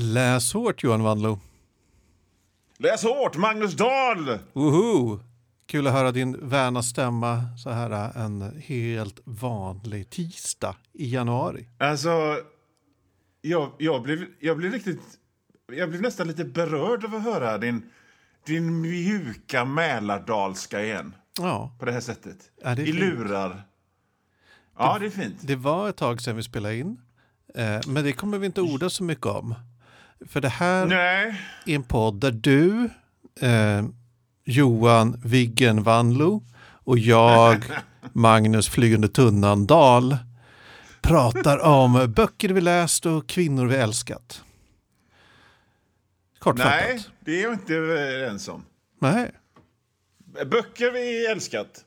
Läs hårt Johan Wandlo. Läs hårt, Magnus Dahl! Woho! Kul att höra din värna stämma så här en helt vanlig tisdag i januari. Alltså, jag, jag, blev, jag blev riktigt... Jag blev nästan lite berörd av att höra din, din mjuka mälardalska igen. Ja. På det här sättet. Ja, det I fint. lurar. Ja, det är fint. Det var ett tag sedan vi spelade in, eh, men det kommer vi inte orda så mycket om. För det här Nej. är en podd där du, eh, Johan Viggen Vanlo och jag, Magnus Flygande Tunnan Dahl, pratar om böcker vi läst och kvinnor vi älskat. Kortfattat. Nej, det är jag inte överens om. Nej. Böcker vi älskat.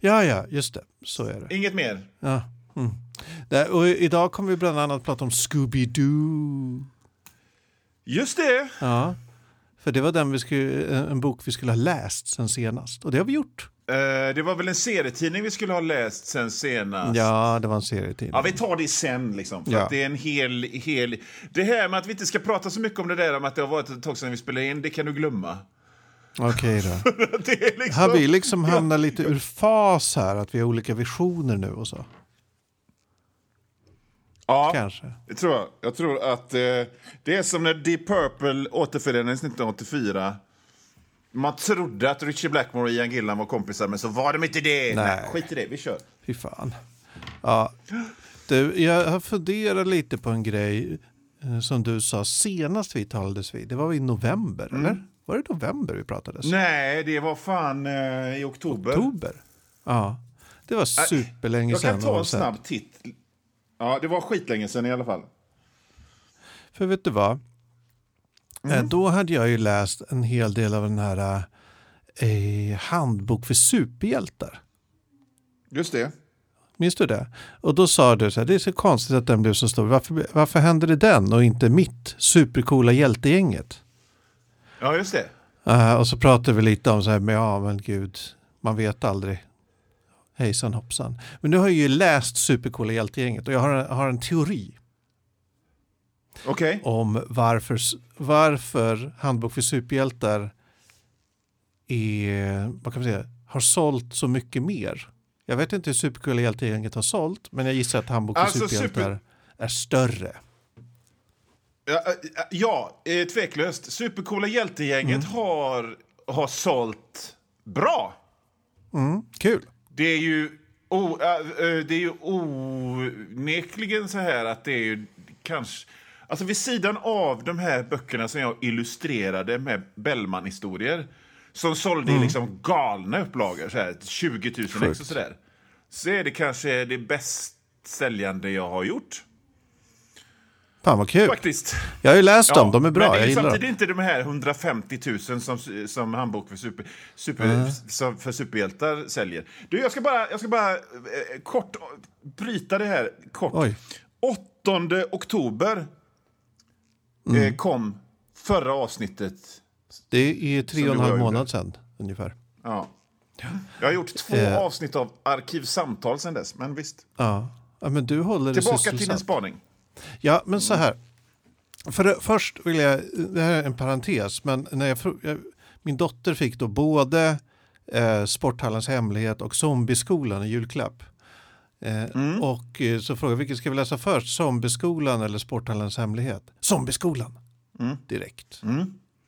Ja, ja, just det. Så är det. Inget mer. Ja. Mm. Och idag kommer vi bland annat prata om Scooby-Doo. Just det. Ja, för det var den vi skulle, en bok vi skulle ha läst sen senast. Och det har vi gjort. Eh, det var väl en serietidning vi skulle ha läst sen senast. Ja, det var en serietidning. Ja, vi tar det sen. Liksom, för Ja. det är en hel, hel... Det här med att vi inte ska prata så mycket om det där om att det har varit ett tag sedan vi spelade in, det kan du glömma. Okej då. liksom... Har vi liksom hamnat lite ur fas här? Att vi har olika visioner nu och så? Ja, Kanske. det tror jag. Jag tror att eh, det är som när Deep Purple återförenades 1984. Man trodde att Richie Blackmore och Ian Gillan var kompisar, men så var de inte det. Nej. skit i det, vi kör. Fy fan. Ja. Du, jag har funderat lite på en grej eh, som du sa senast vi talades vid. Det var i november, Mm. eller? Var det november vi pratades? Nej, det var fan eh, i oktober. Oktober? Ja. Det var superlänge Jag sedan. kan ta en snabb titt. Ja, det var skitlänge sedan i alla fall. För vet du vad? Eh, Då hade jag ju läst en hel del av den här eh, handbok för superhjältar. Just det. Minns du det? Och då sa du så här, det är så konstigt att den blev så stor. Varför, varför hände det den och inte mitt supercoola hjältegänget? Ja, just det. Eh, och så pratade vi lite om så här, men ja men gud, man vet aldrig. Hejsan hoppsan. Men nu har jag ju läst supercoola hjältegänget och jag har, har en teori Okej. om varför, varför Handbok för superhjältar är, vad kan man säga, har sålt så mycket mer. Jag vet inte hur Supercoola hjältegänget har sålt, men jag gissar att Handbok för Alltså, superhjältar super- är större. Ja, äh, ja eh, tveklöst. Supercoola hjältegänget Mm. har, har sålt bra. Mm, kul. Det är ju, o, det är ju onekligen så här att det är ju kanske... Alltså vid sidan av de här böckerna som jag illustrerade med Bellman-historier som sålde Mm. i liksom galna upplagor, så här, 20 000 ex och sådär. Så är det kanske det bäst säljande jag har gjort. Fan vad kul. Faktiskt. Jag har ju läst dem, de är bra, Men det är samtidigt dem. inte de här 150 000 som, som handbok för, super, super, som, för superhjältar säljer. Du, jag ska bara, jag ska bara eh, kort bryta det här. Kort. Oj. 8 oktober Mm. eh, kom förra avsnittet. Det är tre och en halv månad sedan ungefär. Ja. Jag har gjort två Eh. avsnitt av Arkivsamtal sen dess, men visst. Ja. ja, men du håller Tillbaka till din spaning. Ja, men så här. För det, först vill jag, det här är en parentes, men när jag, jag, min dotter fick då både eh, Sporthallens hemlighet och Zombieskolan i julklapp. Eh, Och eh, så frågade jag, vilket ska vi läsa först? Zombieskolan eller Sporthallens hemlighet? Zombieskolan! Direkt.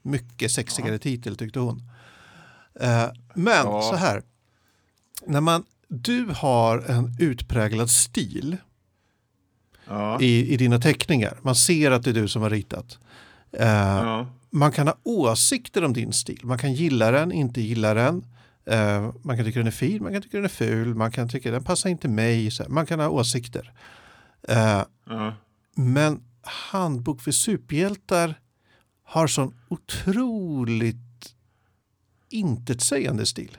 Mycket sexigare titel tyckte hon. Eh, men Ja. så här, när man, du har en utpräglad stil Ja. i, i dina teckningar. Man ser att det är du som har ritat. Eh, Ja. Man kan ha åsikter om din stil. Man kan gilla den, inte gilla den. Eh, man kan tycka den är fin, man kan tycka den är ful, man kan tycka den passar inte mig. Så. Man kan ha åsikter. Eh, Ja. men Handbok för superhjältar har sån otroligt intetsägande stil.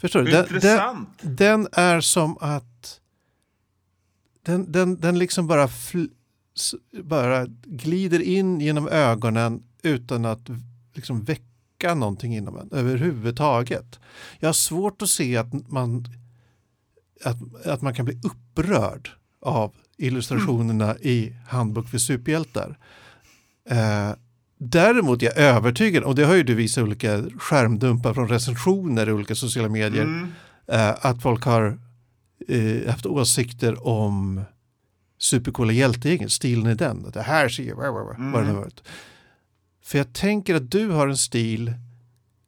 Förstår du? Den, den, den är som att den, den, den liksom bara, bara glider in genom ögonen utan att liksom väcka någonting inom en överhuvudtaget. Jag har svårt att se att man, att, att man kan bli upprörd av illustrationerna mm. i Handbok för superhjältar. Eh, däremot är jag övertygad, och det har ju du visat olika skärmdumpar från recensioner i olika sociala medier, mm. eh, att folk har eh, haft åsikter om supercoola hjältegänget, stilen i den. Det här ser jag, mm. vad det nu varit. För jag tänker att du har en stil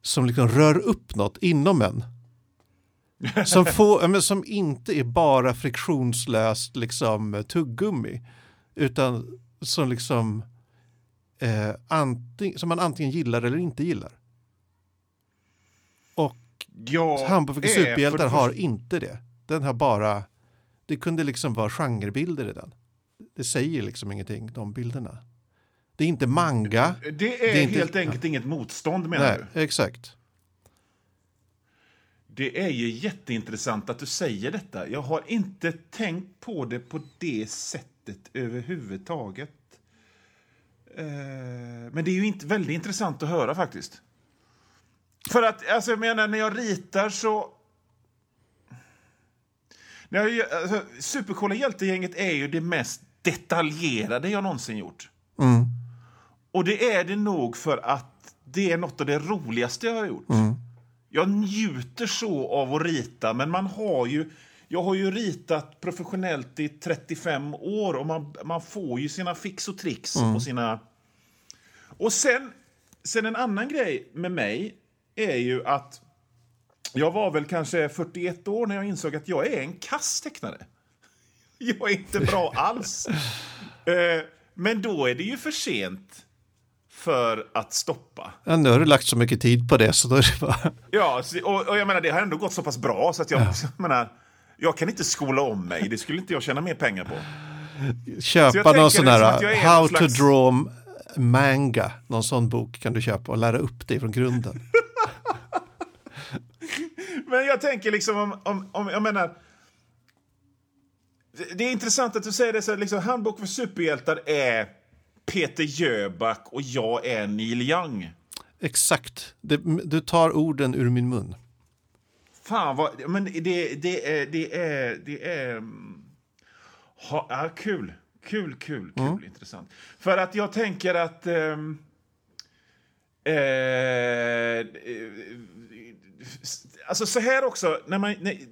som liksom rör upp något inom en. Som, får, men som inte är bara friktionslöst liksom, tuggummi. Utan som liksom eh, anting, som man antingen gillar eller inte gillar. Och Hamburg för superhjältar har inte det. Den har bara, det kunde liksom vara genrebilder i den. Det säger liksom ingenting, de bilderna. Det är inte manga. Det är, det är helt inte, enkelt inget motstånd menar nej, du? Exakt. Det är ju jätteintressant att du säger detta. Jag har inte tänkt på det på det sättet överhuvudtaget. Eh, men det är ju inte väldigt intressant att höra faktiskt. För att, alltså jag menar, när jag ritar så... Alltså, Supercoola hjältegänget är ju det mest detaljerade jag någonsin gjort. Mm. Och det är det nog för att det är något av det roligaste jag har gjort. Mm. Jag njuter så av att rita, men man har ju... Jag har ju ritat professionellt i 35 år och man, man får ju sina fix och tricks mm. och sina... Och sen, sen en annan grej med mig är ju att jag var väl kanske 41 år när jag insåg att jag är en kass tecknare. Jag är inte bra alls. Eh, men då är det ju för sent för att stoppa. Ja, nu har du lagt så mycket tid på det så då är det bara... Ja, och, och jag menar det har ändå gått så pass bra så att jag, ja. jag menar, jag kan inte skola om mig, det skulle inte jag tjäna mer pengar på. Köpa någon sån här liksom How slags... to draw manga, någon sån bok kan du köpa och lära upp dig från grunden. Men jag tänker liksom om, om, om jag menar det är intressant att du säger det, så liksom, Handbok för superhjältar är Peter Jöback och jag är Neil Young. Exakt. Du tar orden ur min mun. Fan, vad, men det, det, är... Det är, det är ha, ja, kul. Kul, kul, kul, mm. intressant. För att jag tänker att... Um, eh, alltså så här också, när man... Nej,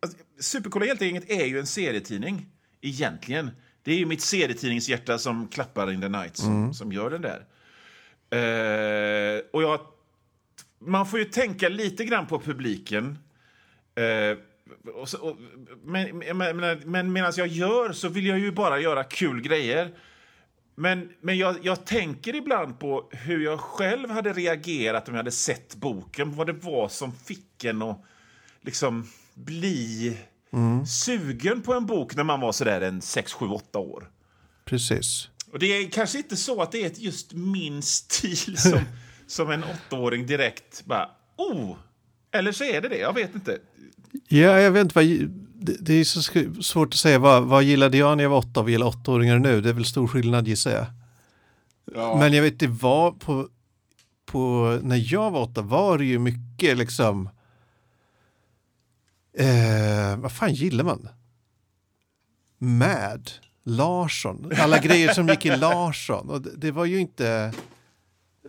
alltså, Supercoola hjältegänget är ju en serietidning, egentligen. Det är ju mitt serietidningshjärta som klappar in the night som, mm. som gör den där. Uh, och jag, man får ju tänka lite grann på publiken. Uh, och så, och, men men, men medan jag gör så vill jag ju bara göra kul grejer. Men, men jag, jag tänker ibland på hur jag själv hade reagerat om jag hade sett boken. Vad det var som fick en att liksom bli mm. sugen på en bok när man var sådär en 6, 7, 8 år. Precis. Och det är kanske inte så att det är just min stil som, som en åttaåring direkt bara oh! Eller så är det det, jag vet inte. Ja, jag vet inte vad, det, det är så svårt att säga vad, vad gillade jag när jag var åtta och vad gillar åttaåringar nu? Det är väl stor skillnad gissar jag. Ja. Men jag vet det var på, på, när jag var åtta var det ju mycket liksom Eh, vad fan gillar man? Mad, Larsson, alla grejer som gick i Larsson. Och det, det, var ju inte,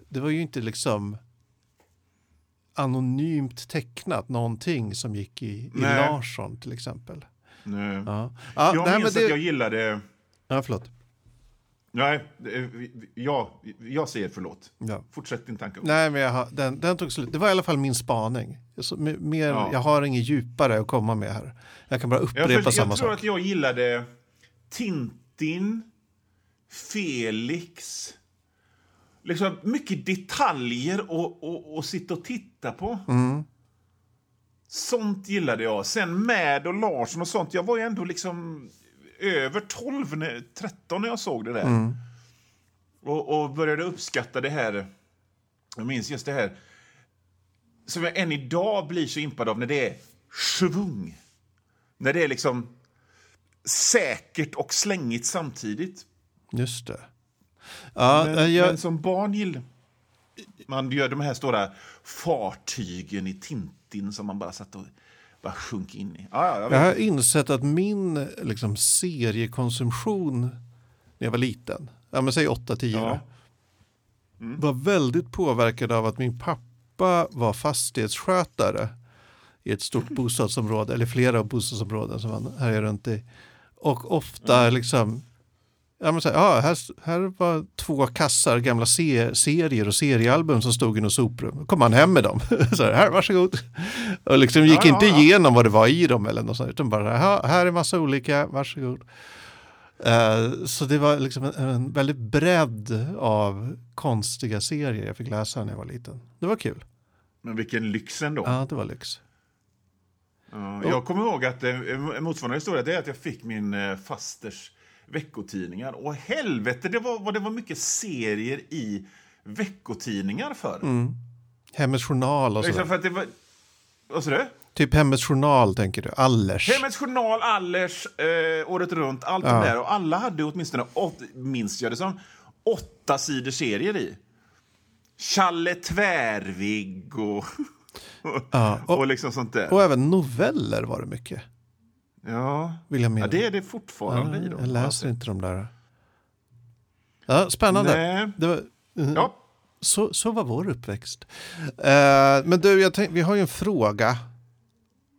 det var ju inte liksom anonymt tecknat någonting som gick i, i Larsson till exempel. Nej. Ja. Ja, jag minns det... att jag gillade... Ja, förlåt. Nej, ja, jag säger förlåt. Ja. Fortsätt din tanke. Nej, men jag har, den, den tog slut. Det var i alla fall min spaning. Så, mer, ja. Jag har inget djupare att komma med här. Jag kan bara upprepa ja, samma sak. Jag tror att jag gillade Tintin, Felix. Liksom mycket detaljer att sitta och titta på. Mm. Sånt gillade jag. Sen Mad och Larsson och sånt. Jag var ju ändå liksom över 12, 13 när jag såg det där. Mm. Och, och, började uppskatta det här. Jag minns just det här som jag än idag blir så impad av när det är svung. När det är liksom säkert och slängigt samtidigt. Just det. Ja, men, jag... men som barn gillar man gör de här stora fartygen i Tintin som man bara satt och bara sjunk in i. Ja, ja, jag Jag har insett att min liksom, seriekonsumtion när jag var liten, ja, men säg 8-10 Ja. år, var väldigt påverkad av att min pappa var fastighetsskötare i ett stort bostadsområde, eller flera bostadsområden som han härjade runt i. Och ofta liksom, ja, men så här, ja, här, här var två kassar gamla se, serier och seriealbum som stod i något soprum. Kom han hem med dem. så här, här, varsågod. Och liksom gick Ja, inte ja. igenom vad det var i dem eller något sånt, utan bara, här, är massa olika, varsågod. Eh, så det var liksom en, en väldigt bredd av konstiga serier jag fick läsa när jag var liten. Det var kul. Men vilken lyx ändå. Ja, det var lyx. Ja, jag kommer ihåg att en motsvarande historia det är att jag fick min eh, fasters veckotidningar. Och helvete det var, det var mycket serier i veckotidningar förr. Mm. Hemmets Journal och Liksom sådär. för att det var... Vad sa du? Typ Hemmets Journal tänker du, Allers. Hemmets Journal, Allers, eh, Året Runt, allt Ja. det där. Och alla hade åtminstone, åt, minns jag det som, åtta sidor serier i. Challe Tvärvig och, Ja, och, och, liksom sånt där. och även noveller var det mycket. Ja. Vill jag ja, det är det fortfarande i. ja, jag läser inte de där. Ja, spännande. Var, mm, Ja, så, så var vår uppväxt. Eh, men du, tänk, vi har ju en fråga.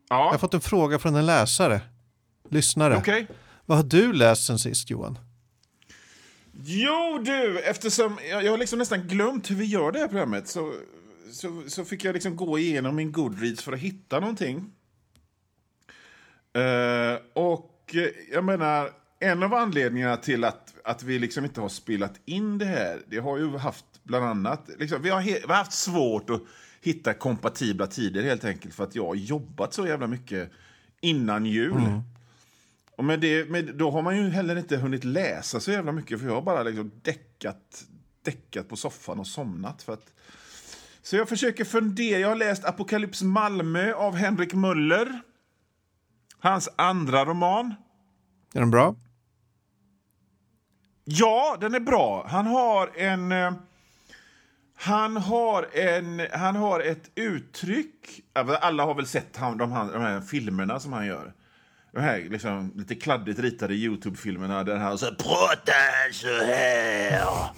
Jag har ja. fått en fråga från en läsare. Lyssnare. okej. Vad har du läst sen sist Johan? Jo du, eftersom jag, jag har liksom nästan glömt hur vi gör det här programmet så, så, så fick jag liksom gå igenom min Goodreads för att hitta någonting. Eh, och eh, jag menar, en av anledningarna till att, att vi liksom inte har spelat in det här, det har ju haft bland annat, liksom, vi, har vi har haft svårt att hitta kompatibla tider helt enkelt för att jag har jobbat så jävla mycket innan jul. Och med det, med, då har man ju heller inte hunnit läsa så jävla mycket för jag har bara liksom däckat, däckat på soffan och somnat. För att, så jag försöker fundera. Jag har läst Apocalyps Malmö av Henrik Möller. Hans andra roman. Är den bra? Ja, den är bra. Han har en... eh, Han har, en, han har ett uttryck... Alla har väl sett han, de, här- de här filmerna som han gör. De här liksom, lite kladdigt ritade Youtube-filmerna där han så här, pratar så här.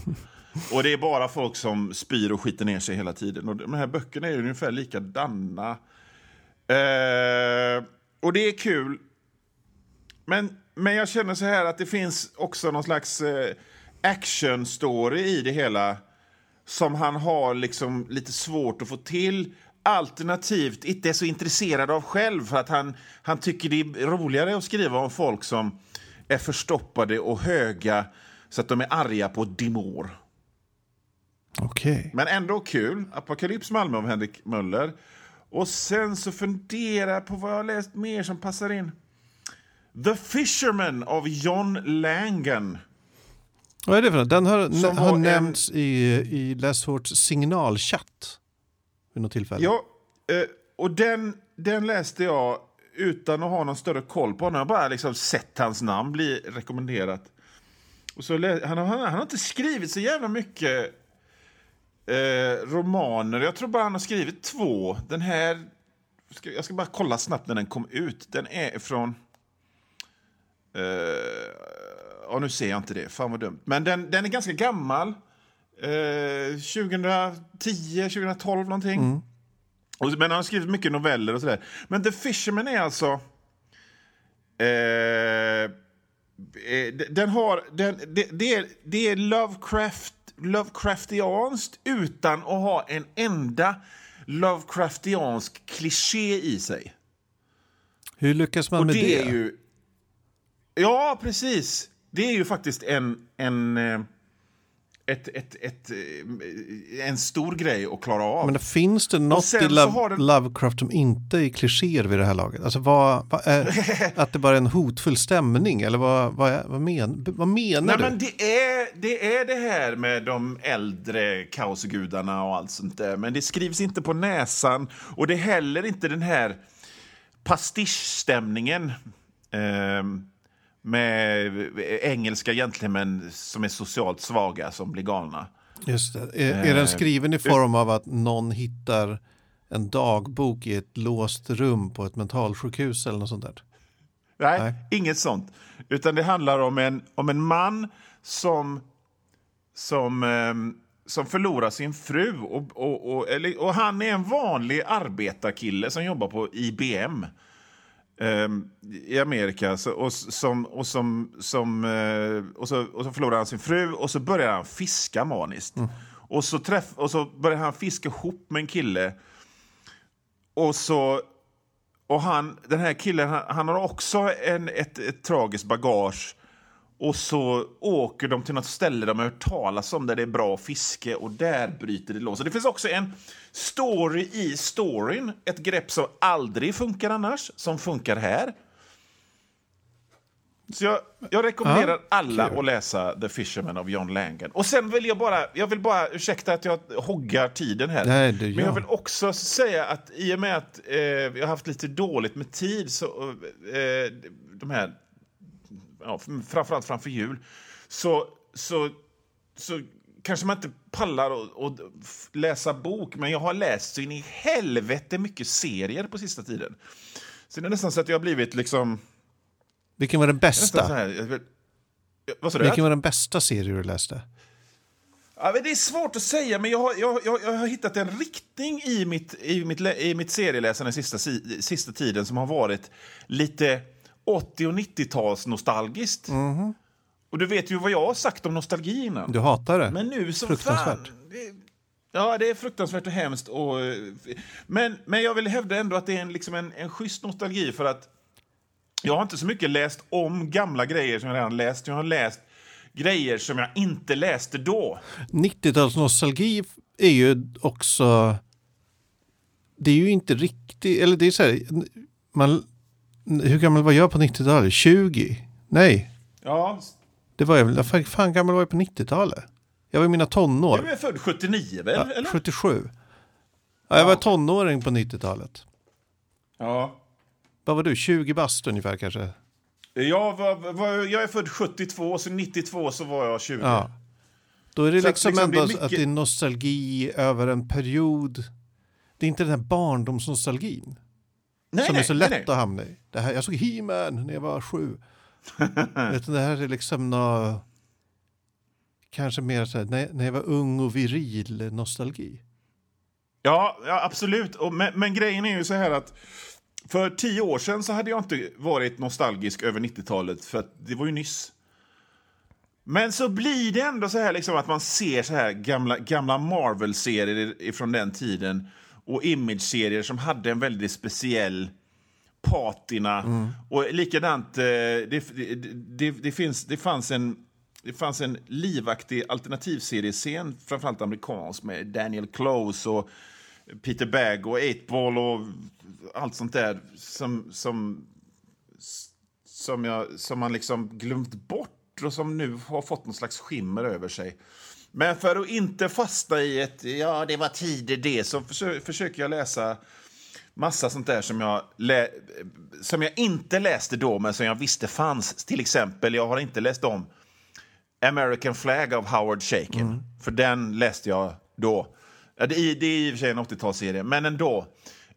Och det är bara folk som spyr och skiter ner sig hela tiden. Och de här böckerna är ungefär likadana. Eh, och det är kul. Men, men jag känner så här att det finns också någon slags eh, action story i det hela som han har liksom lite svårt att få till alternativt inte är så intresserad av själv för att han, han tycker det är roligare att skriva om folk som är förstoppade och höga så att de är arga på Dimor. Okej. Men ändå kul. Apocalyps Malmö av Henrik Möller. Och sen så funderar jag på vad jag har läst mer som passar in. The Fisherman av John Langan. Vad är det för något? Den har, har var en- nämnts i, i Läshorts signalchatt vid något tillfälle. Ja, eh, och den, den läste jag utan att ha någon större koll på honom. Jag har bara liksom sett hans namn bli rekommenderat. Och så han, har, han har inte skrivit så jävla mycket eh, romaner. Jag tror bara han har skrivit två. Den här... Ska, jag ska bara kolla snabbt när den kom ut. Den är från... Eh, ja, nu ser jag inte det. Fan vad dumt. Men den, den är ganska gammal. Eh, 2010, 2012 någonting. Och, men han har skrivit mycket noveller och sådär. Men The Fisherman är alltså... Eh, eh, den har... Den, det, det, är, det är Lovecraft, Lovecraftianskt utan att ha en enda Lovecraftiansk kliché i sig. Hur lyckas man Och med det, det? ju... Ja, precis. Det är ju faktiskt en... en eh, ett, ett, ett, eh, en stor grej att klara av. Men finns det något i Love, den- Lovecraft som inte är klichéer vid det här laget? Alltså vad, vad är, att det bara är en hotfull stämning eller vad, vad, är, vad, men, vad menar Nej, du? men det är, det är det här med de äldre kaosgudarna och allt sånt där. Men det skrivs inte på näsan och det är heller inte den här pastischstämningen eh, med engelska gentlemän som är socialt svaga som blir galna. Just det. Är, är den skriven i form av att någon hittar en dagbok i ett låst rum på ett mentalsjukhus eller något sånt där. Nej, Nej. inget sånt. Utan det handlar om en, om en man som, som, ehm, som förlorar sin fru. Och, och, och, eller, och han är en vanlig arbetarkille som jobbar på IBM i Amerika. Så, och, som, och, som, som, eh, och, så, och så förlorar han sin fru och så börjar han fiska maniskt. Och, så träff, och så börjar han fiska ihop med en kille. Och så och han, den här killen han, han har också en, ett, ett tragiskt bagage. Och så åker de till något ställe de har hört talas om där det är bra fiske och där bryter det loss. Det finns också en story i storyn, ett grepp som aldrig funkar annars, som funkar här. Så jag, jag rekommenderar Ja, alla kul. att läsa The Fisherman av John Langan. Och sen vill jag bara, jag vill bara, ursäkta att jag hoggar tiden här. Nej, Men jag vill också säga att i och med att eh, jag har haft lite dåligt med tid, så, eh, de här, ja, framförallt framför jul, så, så, så kanske man inte pallar att läsa bok, men jag har läst så in i helvete mycket serier på sista tiden. Så det är nästan så att jag har blivit liksom... Vilken var den bästa? här, jag vad sa du? Vilken var den bästa serie du läste? Ja, det är svårt att säga, men jag har, jag, jag, jag har hittat en riktning i mitt, i mitt, i mitt serieläsande sista, si- sista tiden som har varit lite 80 och 90-tals nostalgiskt. Och du vet ju vad jag har sagt om nostalgi innan. Du hatar det? Men nu så Fruktansvärt. fan... Det, ja, det är fruktansvärt och hemskt. Och, eh, men, men jag vill hävda ändå att det är en, liksom en, en schysst nostalgi för att jag har inte så mycket läst om gamla grejer som jag redan läst. Jag har läst grejer som jag inte läste då. 90-talsnostalgi är ju också... Det är ju inte riktigt... Eller det är så här... Man, hur gammal var jag på 90-talet? 20? Nej, Ja, det var jag väl... Fan, fan gammal var jag på 90-talet? Jag var i mina tonår. du är född 79 väl? Ja, eller? 77. Ja, jag var tonåring på 90-talet. Ja. Vad var du? 20 bast ungefär kanske? Jag, var, var, jag är född 72, så 92 så var jag 20. Ja. Då är det Så liksom liksom ändå mycket- att det är nostalgi över en period. Det är inte den här barndomsnostalgin nej, som nej, är så lätt nej. att hamna i. Det här, jag såg He-Man när jag var sju. Utan det här är liksom nå kanske mer så här, när, när jag var ung och viril nostalgi. Ja, ja absolut. Och, men, men grejen är ju så här att för tio år sedan så hade jag inte varit nostalgisk över 90-talet för det var ju nyss. Men så blir det ändå så här liksom att man ser så här gamla, gamla Marvel-serier från den tiden och Image-serier som hade en väldigt speciell patina. Och likadant, eh, det, det, det, det, finns, det, fanns en, det fanns en livaktig alternativseriescen, framförallt amerikansk, med Daniel Close och Peter Bagg och 8-Ball och allt sånt där som, som, som, jag, som man liksom glömt bort och som nu har fått någon slags skimmer över sig. Men för att inte fastna i ett ja, det var tider det så försö försöker jag läsa massa sånt där som jag, som jag inte läste då men som jag visste fanns. Till exempel, jag har inte läst om American Flag av Howard Shaken. För den läste jag då. Ja, det, är- det är i och för sig en 80-talsserie, men ändå.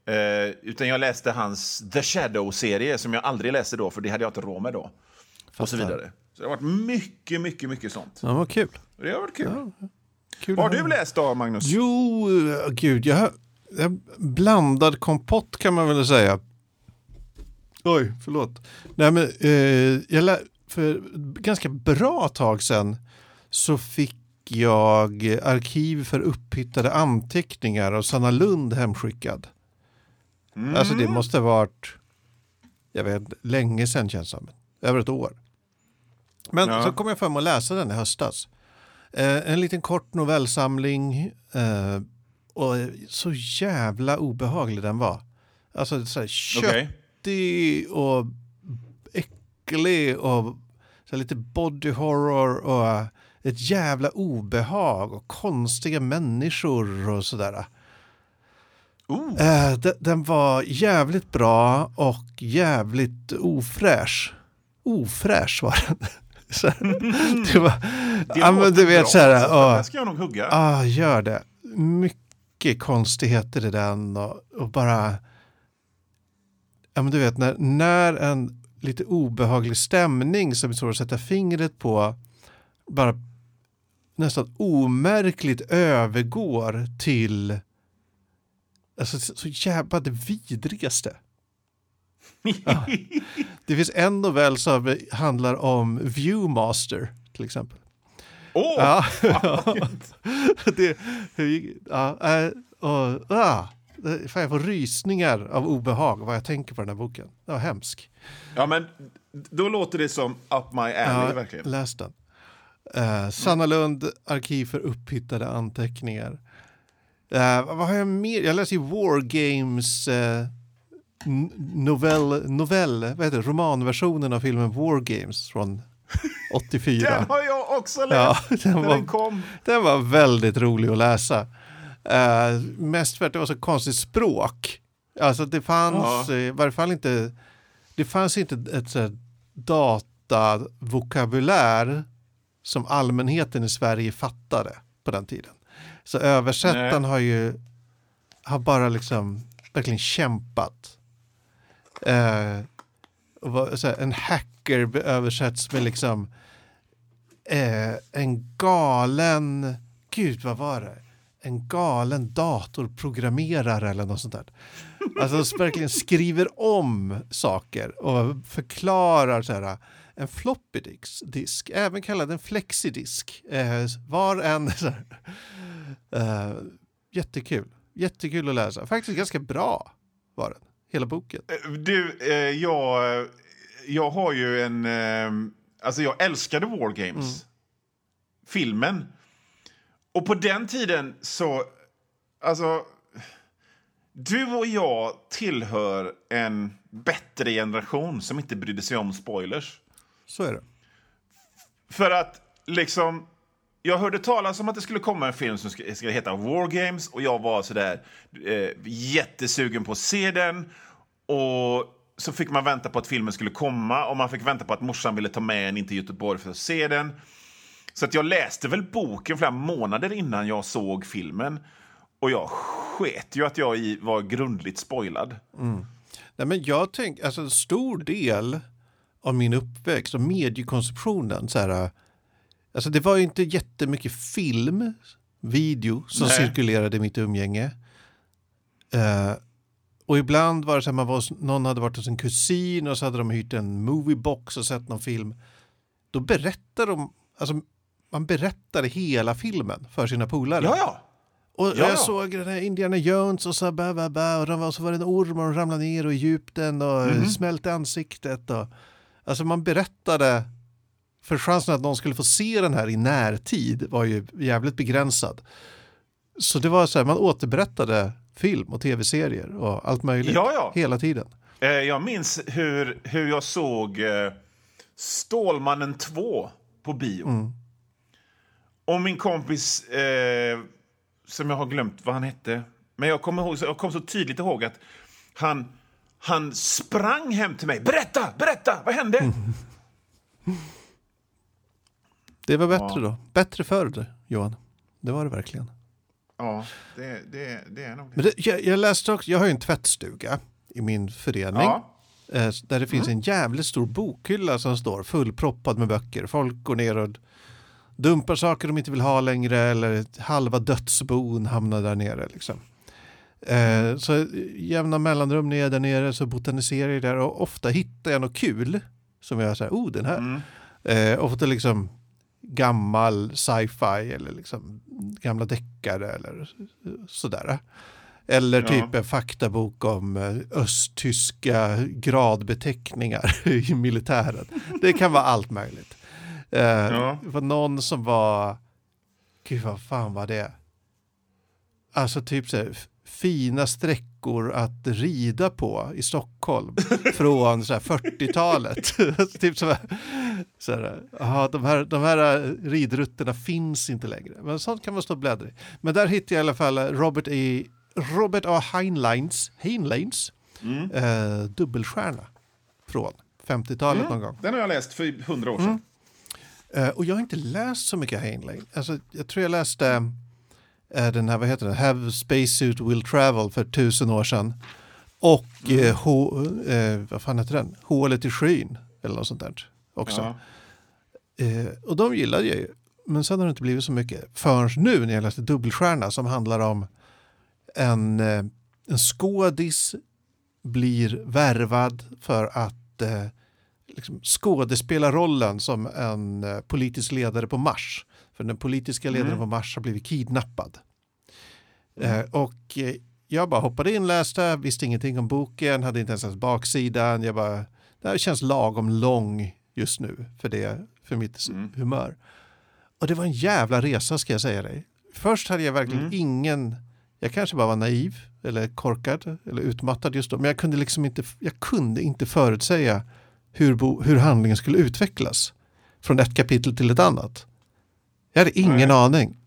Eh, utan jag läste hans The Shadow-serie som jag aldrig läste då, för det hade jag inte råd med då. Och så vidare. Så det har varit mycket, mycket, mycket sånt. Ja, vad kul. Det har varit kul. kul Vad har du läst då, Magnus? Jo, eh, gud, jag har jag blandad kompott kan man väl säga. Oj, förlåt. Nej, men, eh, jag lä- för ganska bra tag sedan så fick jag arkiv för upphittade anteckningar av Sanna Lund hemskickad. Alltså det måste ha varit, jag vet länge sedan känns det som. Över ett år. Men Ja. så kom jag fram och läsa den i höstas. Eh, en liten kort novellsamling. Eh, och så jävla obehaglig den var. Alltså så här, köttig och äcklig och så här, lite body horror och ett jävla obehag och konstiga människor och sådär. Oh. Eh, de- den var jävligt bra och jävligt ofräsch. Ofräsch var den. Så, det var, Det ja, men du vet bra, så här, ja. Här ska jag nog hugga. ah, gör det. Mycket mycket konstigheter i den och, och bara... Ja, men du vet, när, när en lite obehaglig stämning som är svår att sätta fingret på bara nästan omärkligt övergår till alltså, så jävla det vidrigaste. Ja. Det finns en novell som handlar om Viewmaster till exempel. Åh! Ja. det, ja, äh, och, ah, fan, jag får rysningar av obehag vad jag tänker på den här boken. Det var hemskt. Ja, men då låter det som Up My Alley, Ja, verkligen. läs den. Uh, Sanna Lund, Arkiv för upphittade anteckningar. Eh, vad har jag mer? Jag läser ju War Games n- novell, novell, vad heter det, romanversionen av filmen War Games från 84. Den har jag också Ja, läst den när var- den kom. Den var väldigt rolig att läsa. Uh, mest för att det var så konstigt språk. Alltså det fanns Ja. eh, i varje fall inte, det fanns inte ett så datavokabulär som allmänheten i Sverige fattade på den tiden. Så översättaren Nej. har ju har bara liksom verkligen kämpat. Eh, vad, så här, en hacker översätts med liksom eh, en galen, gud vad var det? En galen datorprogrammerare eller något sånt där. Alltså som verkligen skriver om saker och förklarar så här, en floppy disk, disk även kallad en flexidisk, eh, var en så här, eh, jättekul, jättekul att läsa. Faktiskt ganska bra var den, hela boken. Du, eh, jag, jag har ju en... Eh, alltså, jag älskade War Games. Filmen. Och på den tiden så... Alltså... Du och jag tillhör en bättre generation som inte brydde sig om spoilers. Så är det. För att liksom... Jag hörde talas om att det skulle komma en film som skulle, skulle heta War Games och jag var sådär eh, jättesugen på att se den. Och så fick man vänta på att filmen skulle komma och man fick vänta på att morsan ville ta med en in till Göteborg för att se den. Så att jag läste väl boken flera månader innan jag såg filmen. Och jag sket ju att jag var grundligt spoilad. Mm. Nej, men jag tänker, alltså en stor del av min uppväxt och mediekonsumtionen, så här, alltså det var ju inte jättemycket film, video som Nej. cirkulerade i mitt umgänge. Eh, och ibland var det så här, man var, någon hade varit hos en kusin och så hade de hyrt en moviebox och sett någon film. Då berättade de, alltså man berättade hela filmen för sina polare. Ja, ja. Och Ja, jag ja. såg den här Indiana Jones och så, bä, bä, bä, och, de var, så var det en orm och de ramlade ner och i djupten och Mhm. smälte ansiktet. Och, alltså man berättade, för chansen att någon skulle få se den här i närtid var ju jävligt begränsad. Så det var så här, man återberättade film och tv-serier och allt möjligt Ja, ja. hela tiden. Eh, jag minns hur, hur jag såg eh, Stålmannen 2 på bio. Och min kompis, eh, som jag har glömt vad han hette, men jag kommer, ihåg, jag kommer så tydligt ihåg att han, han sprang hem till mig. Berätta, berätta, vad hände? Det var bättre Ja. då. Bättre förr, Johan. Det var det verkligen. Ja, det, det, det är nog det. Men det, jag, jag läste också, jag har ju en tvättstuga i min förening. Ja. Eh, Där det finns en jävligt stor bokhylla som står fullproppad med böcker. Folk går ner och dumpar saker de inte vill ha längre eller halva dödsbon hamnar där nere. Liksom. Eh, Så i jämna mellanrum när jag är där nere så botaniserar jag där och ofta hittar jag något kul som jag säger, oh den här. Mm. Eh, ofta liksom gammal sci-fi eller liksom gamla deckare eller sådär. Eller Ja. typ en faktabok om eh, östtyska gradbeteckningar i militären. Det kan vara allt möjligt. Eh, Ja. Det var någon som var, gud vad fan var det? Alltså typ så här, fina sträckor att rida på i Stockholm från så här 40-talet. Alltså typ så här, så här, aha, de, här, de här ridrutterna finns inte längre. Men sånt kan man stå och bläddra i. Men där hittade jag i alla fall Robert, E, Robert A. Heinleins, Heinleins Mm. eh, dubbelstjärna från 50-talet någon gång. Den har jag läst för hundra år sedan. Eh, och jag har inte läst så mycket Heinlein. Alltså, jag tror jag läste eh, den här, vad heter det, Have Spacesuit Will Travel för tusen år sedan. Och mm. eh, H, eh, vad fan heter den? Hålet i skyn eller något sånt där också. Ja. Eh, och de gillade jag ju. Men sen har det inte blivit så mycket förrän nu när jag läste Dubbelstjärna som handlar om en, eh, en skådis blir värvad för att eh, liksom skådespela rollen som en eh, politisk ledare på Mars. För den politiska ledaren mm. på Mars har blivit kidnappad. Mm. Eh, och eh, jag bara hoppade in, läste, visste ingenting om boken, hade inte ens läst baksidan. Jag bara, det här känns lagom lång just nu för, det, för mitt mm. humör. Och det var en jävla resa ska jag säga dig. Först hade jag verkligen mm. ingen, jag kanske bara var naiv eller korkad eller utmattad just då, men jag kunde liksom inte, jag kunde inte förutsäga hur, bo, hur handlingen skulle utvecklas från ett kapitel till ett annat. Jag hade ingen Nej. aning.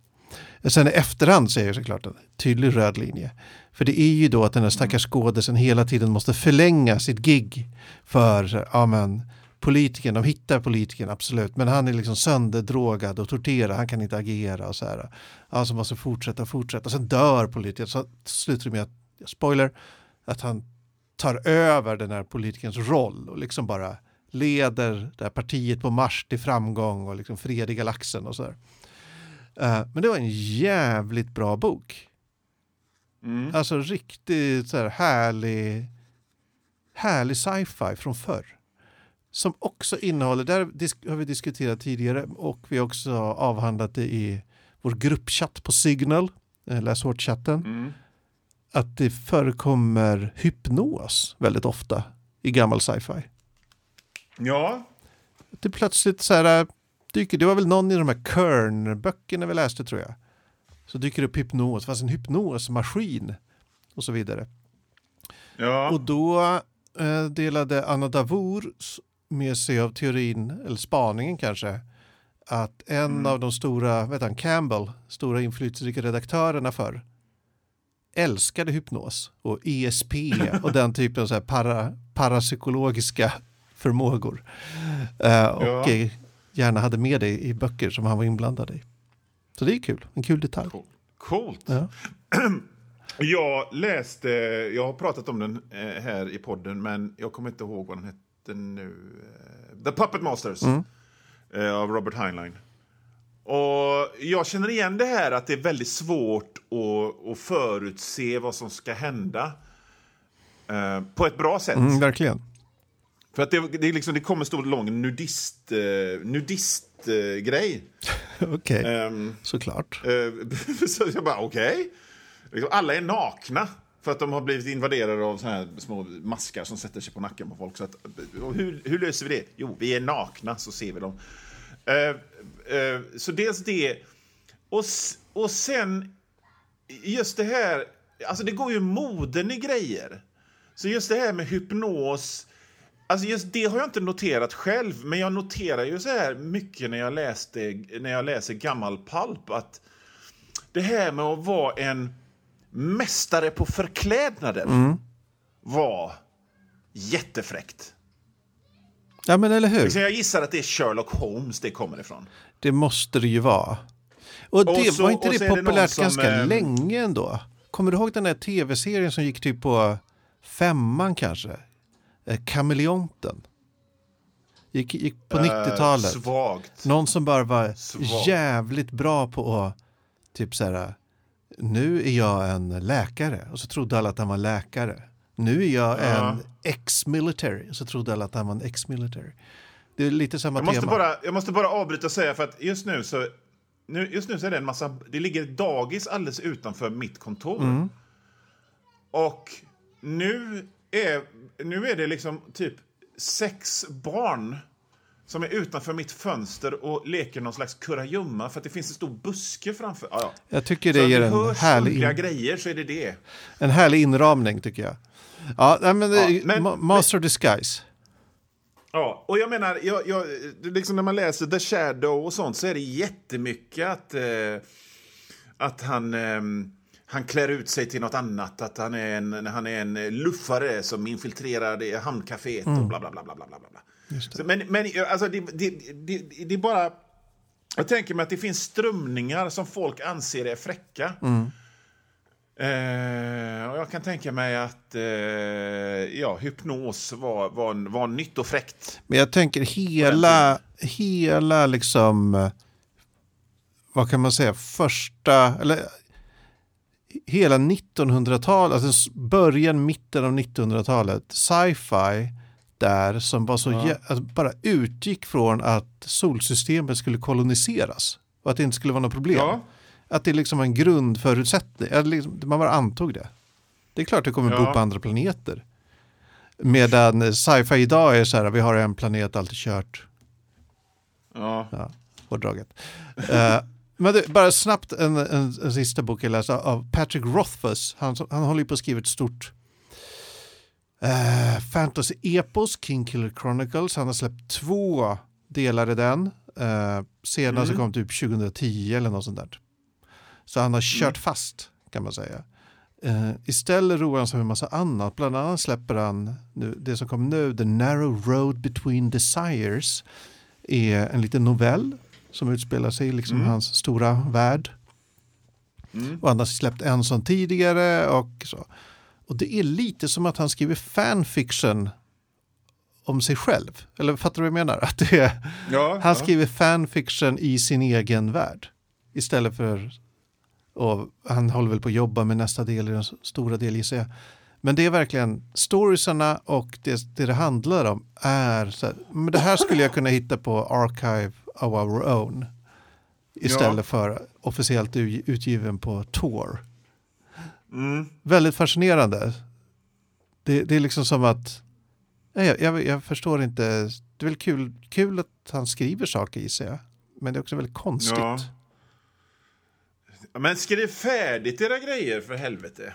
Sen i efterhand är det såklart en tydlig röd linje. För det är ju då att den här stackars skådisen hela tiden måste förlänga sitt gig för, ja men, politikern, de hittar politikern absolut, men han är liksom sönderdrogad och torterad, han kan inte agera och så här. Alltså måste fortsätta fortsätta, sen dör politikern, så slutar det med att, spoiler, att han tar över den här politikerns roll och liksom bara leder det här partiet på marsch till framgång och liksom fred i galaxen och så där. Uh, men det var en jävligt bra bok. Mm. Alltså riktigt så här härlig, härlig sci-fi från förr. Som också innehåller, där har vi diskuterat tidigare och vi har också avhandlat det i vår gruppchatt på Signal, eh, läs hårt-chatten. Mm. Att det förekommer hypnos väldigt ofta i gammal sci-fi. Ja. Det plötsligt så här dyker, det var väl någon i de här Kern-böckerna vi läste tror jag. Så dyker det upp hypnos, det fanns en hypnosmaskin och så vidare. Ja. Och då eh, delade Anna Davour med sig av teorin, eller spaningen kanske, att en mm. av de stora, vet han, Campbell, stora inflytelserika redaktörerna för älskade hypnos och ESP och den typen av så para, parapsykologiska förmågor. Uh, och ja. gärna hade med det i böcker som han var inblandad i. Så det är kul, en kul detalj. Coolt. Ja. Jag läste, jag har pratat om den eh, här i podden, men jag kommer inte ihåg vad den hette nu. Eh, The Puppet Masters mm. av Robert Heinlein. Och jag känner igen det här att det är väldigt svårt att, att förutse vad som ska hända eh, på ett bra sätt. Mm, verkligen. För att det, det, liksom, det kommer stor lång nudist, eh, nudist eh, grej. okej, okay. um, såklart. Eh, så jag bara, okej. Okay. Liksom, alla är nakna för att de har blivit invaderade av såna här små maskar som sätter sig på nacken på folk. Så att, hur, hur löser vi det? Jo, vi är nakna så ser vi dem. Uh, uh, så dels det. Och, och sen just det här, alltså det går ju moden i grejer. Så just det här med hypnos, alltså just det har jag inte noterat själv, men jag noterar ju så här mycket när jag, läste, när jag läser gammal palp att det här med att vara en mästare på förklädnaden mm. var jättefräckt. Ja, men eller hur? Liksom, jag gissar att det är Sherlock Holmes det kommer ifrån. Det måste det ju vara. Och, det, och så, var inte det populärt det ganska som, länge ändå? Kommer du ihåg den där tv-serien som gick typ på femman kanske? Eh, Kameleonten. Gick, gick på uh, 90-talet. Svagt. Någon som bara var svagt. jävligt bra på att typ så här, nu är jag en läkare och så trodde alla att han var läkare. Nu är jag en uh. ex-military och så trodde alla att han var en ex-military. Det är lite samma jag måste tema. Bara, jag måste bara avbryta och säga för att just nu så nu, just nu så är det en massa, det ligger dagis alldeles utanför mitt kontor. Mm. Och nu är, nu är det liksom typ sex barn som är utanför mitt fönster och leker någon slags kurragömma för att det finns en stor buske framför. Ja, ja. Jag tycker det så ger en härlig... In... grejer så är det det. En härlig inramning tycker jag. Ja, men, ja, men Master men... Disguise. Ja, och jag menar, jag, jag, liksom när man läser The Shadow och sånt så är det jättemycket att, eh, att han, eh, han klär ut sig till något annat. Att han är en, han är en luffare som infiltrerar hamncaféet mm. och bla bla bla. bla, bla, bla. Men men alltså, det, det, det, det är bara... Jag tänker mig att det finns strömningar som folk anser är fräcka. Mm. Eh, och jag kan tänka mig att eh, ja, hypnos var, var, var nytt och fräckt. Men jag tänker hela, hela liksom, vad kan man säga, första, eller hela 1900-talet, alltså början, mitten av 1900-talet, sci-fi där som var så Ja. alltså bara utgick från att solsystemet skulle koloniseras och att det inte skulle vara något problem. Ja. Att det liksom var en grundförutsättning, liksom, man bara antog det. Det är klart det kommer Ja. bo på andra planeter. Medan sci-fi idag är så här, vi har en planet, allt är kört. Ja. Ja, hårdraget. Eh, men det, bara snabbt en, en, en sista bok jag läste av Patrick Rothfuss. Han, han håller på att skriva ett stort uh, fantasy-epos, King Killer Chronicles. Han har släppt två delar i den. Uh, senast Mm. kom typ 2010 eller något sånt där. Så han har kört fast kan man säga. Eh, istället roar han sig med en massa annat. Bland annat släpper han nu, det som kommer nu, The Narrow Road Between Desires. är en liten novell som utspelar sig i liksom Mm. hans stora värld. Mm. Och han har släppt en sån tidigare. Och, så. Och det är lite som att han skriver fanfiction om sig själv. Eller fattar du vad jag menar? Att det är, Ja, han ja. skriver fanfiction i sin egen värld. Istället för, och han håller väl på att jobba med nästa del i den stora del gissar jag. Men det är verkligen storiesarna och det det, det handlar om är så här, men det här skulle jag kunna hitta på Archive of Our Own. Istället Ja. för officiellt utgiven på Tor. Mm. Väldigt fascinerande. Det, det är liksom som att, nej, jag, jag, förstår inte, det är väl kul, kul att han skriver saker gissar jag. Men det är också väldigt konstigt. Ja. Men skriv färdigt era grejer för helvete.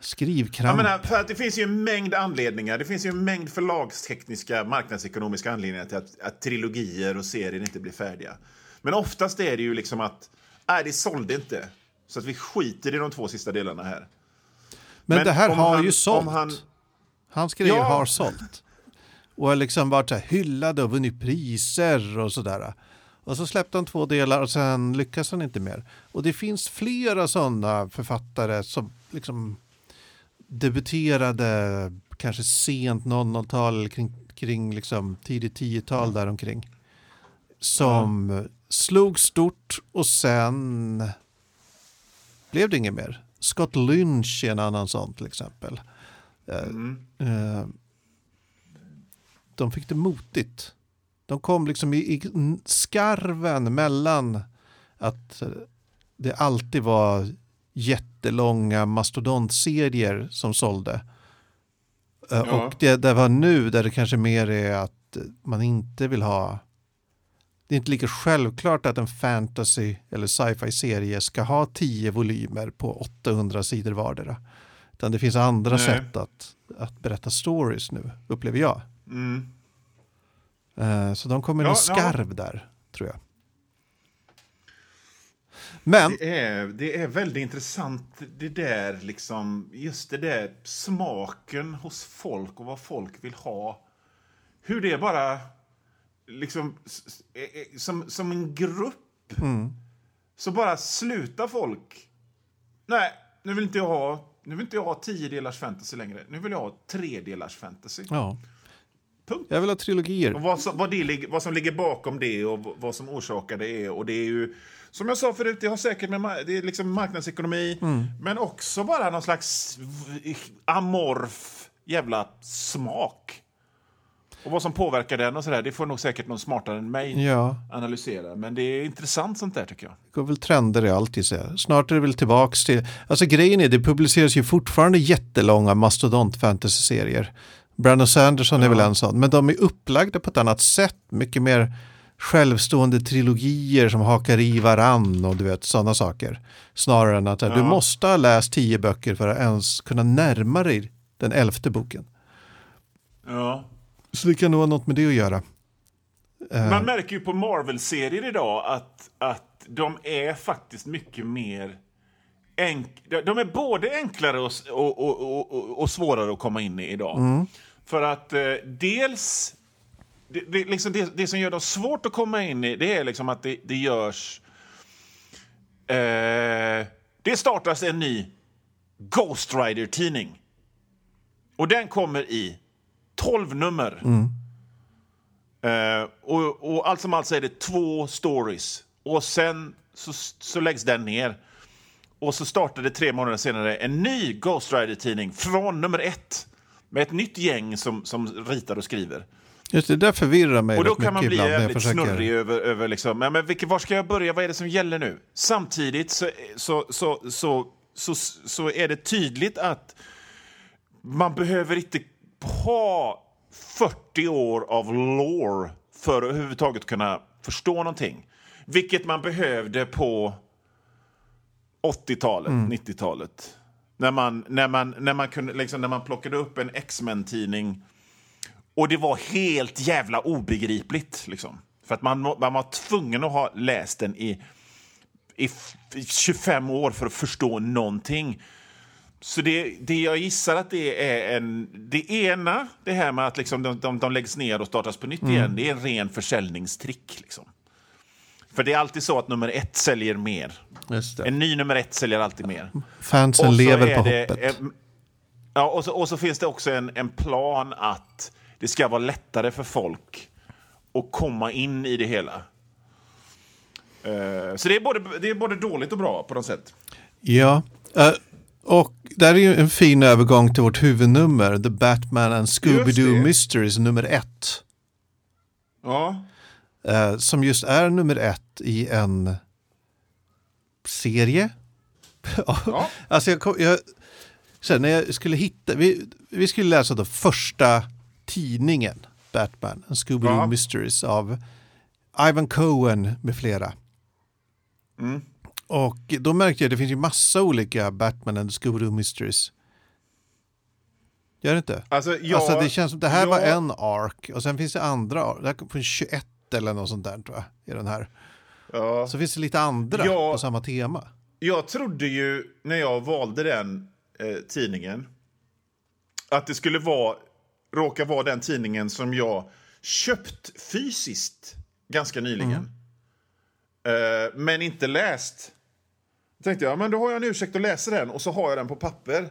Skrivkramp. Jag menar, för att det finns ju en mängd anledningar. Det finns ju en mängd förlagstekniska, marknadsekonomiska anledningar till att, att trilogier och serier inte blir färdiga. Men oftast är det ju liksom att, nej det sålde inte. Så att vi skiter i de två sista delarna här. men, men det här har han- ju sålt. han- Hans grejer Ja. har sålt. Och har liksom varit så här hyllade och vunnit priser och sådär. Och så släppte han två delar och sen lyckas han inte mer. Och det finns flera sådana författare som liksom debuterade kanske sent 00-tal eller kring, kring liksom tidigt 10-tal däromkring. Som slog stort och sen blev det inget mer. Scott Lynch är en annan sån till exempel. Eh, Mm. eh, de fick det motigt. De kom liksom i, i skarven mellan att det alltid var jättelånga mastodontserier som sålde. Eh, Ja. Och det, det var nu där det kanske mer är att man inte vill ha det är inte lika självklart att en fantasy eller sci-fi serie ska ha tio volymer på 800 sidor vardera. Utan det finns andra Nej. sätt att, att berätta stories nu, upplever jag. Mm. Eh, Så de kommer Ja, ja. skarv där, tror jag. Men, Det är, det är väldigt intressant det där, liksom, just det där smaken hos folk och vad folk vill ha. Hur det bara, liksom, är- är- som, som en grupp, mm, så bara slutar folk. Nej, nu vill inte jag ha, nu vill inte jag ha tio delars fantasy längre. Nu vill jag ha tre delars fantasy. ja. Punkt. Jag vill ha trilogier. Och vad, som, vad, det, vad som ligger bakom det och vad som orsakar det är. Och det är ju, som jag sa förut, det har säkert med det är liksom marknadsekonomi, men också bara någon slags amorf jävla smak. Och vad som påverkar den och sådär, det får nog säkert någon smartare än mig Ja, analysera. Men det är intressant sånt där tycker jag. det går väl trender i allt jag. Snart är det väl tillbaks till... Alltså grejen är, det publiceras ju fortfarande jättelånga mastodont fantasy-serier. Brandon Sanderson är Ja. väl en sån, men de är upplagda på ett annat sätt. Mycket mer självstående trilogier som hakar i varann och du vet sådana saker. Snarare än att eh, du Ja. måste ha läst tio böcker för att ens kunna närma dig den elfte boken. Ja. Så det kan nog ha något med det att göra. Eh, Man märker ju på Marvel-serier idag att, att de är faktiskt mycket mer... Enk de- är både enklare och, och, och, och, svårare att komma in i idag. För att eh, dels det, det, liksom det, det som gör det svårt att komma in i det är liksom att det, det görs... Eh, det startas en ny Ghost Rider-tidning. Och den kommer i 12 nummer. Eh, och, och allt som allt så är det två stories. Och sen så, så läggs den ner. Och så startade tre månader senare en ny Ghost Rider-tidning från nummer ett. Med ett nytt gäng som, som ritar och skriver. Just det, där förvirrar mig Och då kan man bli jävligt försöker... snurrig över, över liksom, men, men vilket, var ska jag börja, vad är det som gäller nu? Samtidigt så, så, så, så, så, så är det tydligt att man behöver inte ha 40 år av lore för att överhuvudtaget kunna förstå någonting. Vilket man behövde på 80-talet, 90-talet. När man, när, man, när, man kunde, liksom, när man plockade upp en X-Men-tidning och det var helt jävla obegripligt. Liksom. För att man, man var tvungen att ha läst den i, i f- 25 år för att förstå någonting. Så det, det jag gissar att det är en... Det ena, det här med att liksom de, de, de läggs ner och startas på nytt igen, det är en ren försäljningstrick. Liksom. För det är alltid så att nummer ett säljer mer. En ny nummer ett säljer alltid mer. Fansen lever på det hoppet. en- ja, och så, och så finns det också en, en plan att det ska vara lättare för folk att komma in i det hela. Eh, så det är, både, det är både dåligt och bra på något sätt. Ja, eh, och där är ju en fin övergång till vårt huvudnummer, The Batman and Scooby-Doo. Mysteries nummer ett. Ja, eh, som just är nummer ett i en serie. Ja. Alltså jag, kom- jag, sen när jag skulle hitta, vi, vi skulle läsa då första tidningen Batman and Scooby-Doo Ja. Mysteries av Ivan Cohen med flera. Mm. Och då märkte jag att det finns ju massa olika Batman and Scooby-Doo Mysteries. Gör det inte? alltså, jag, alltså det känns som det här var jag- en ark och sen finns det andra. Det här från 21 eller något sånt där tror jag. I den här. Ja. Så finns det lite andra Ja. på samma tema. Jag trodde ju när jag valde den eh, tidningen att det skulle vara, råka vara den tidningen som jag köpt fysiskt ganska nyligen. Eh, men inte läst. Tänkte jag, men då har jag en ursäkt att läsa den och så har jag den på papper.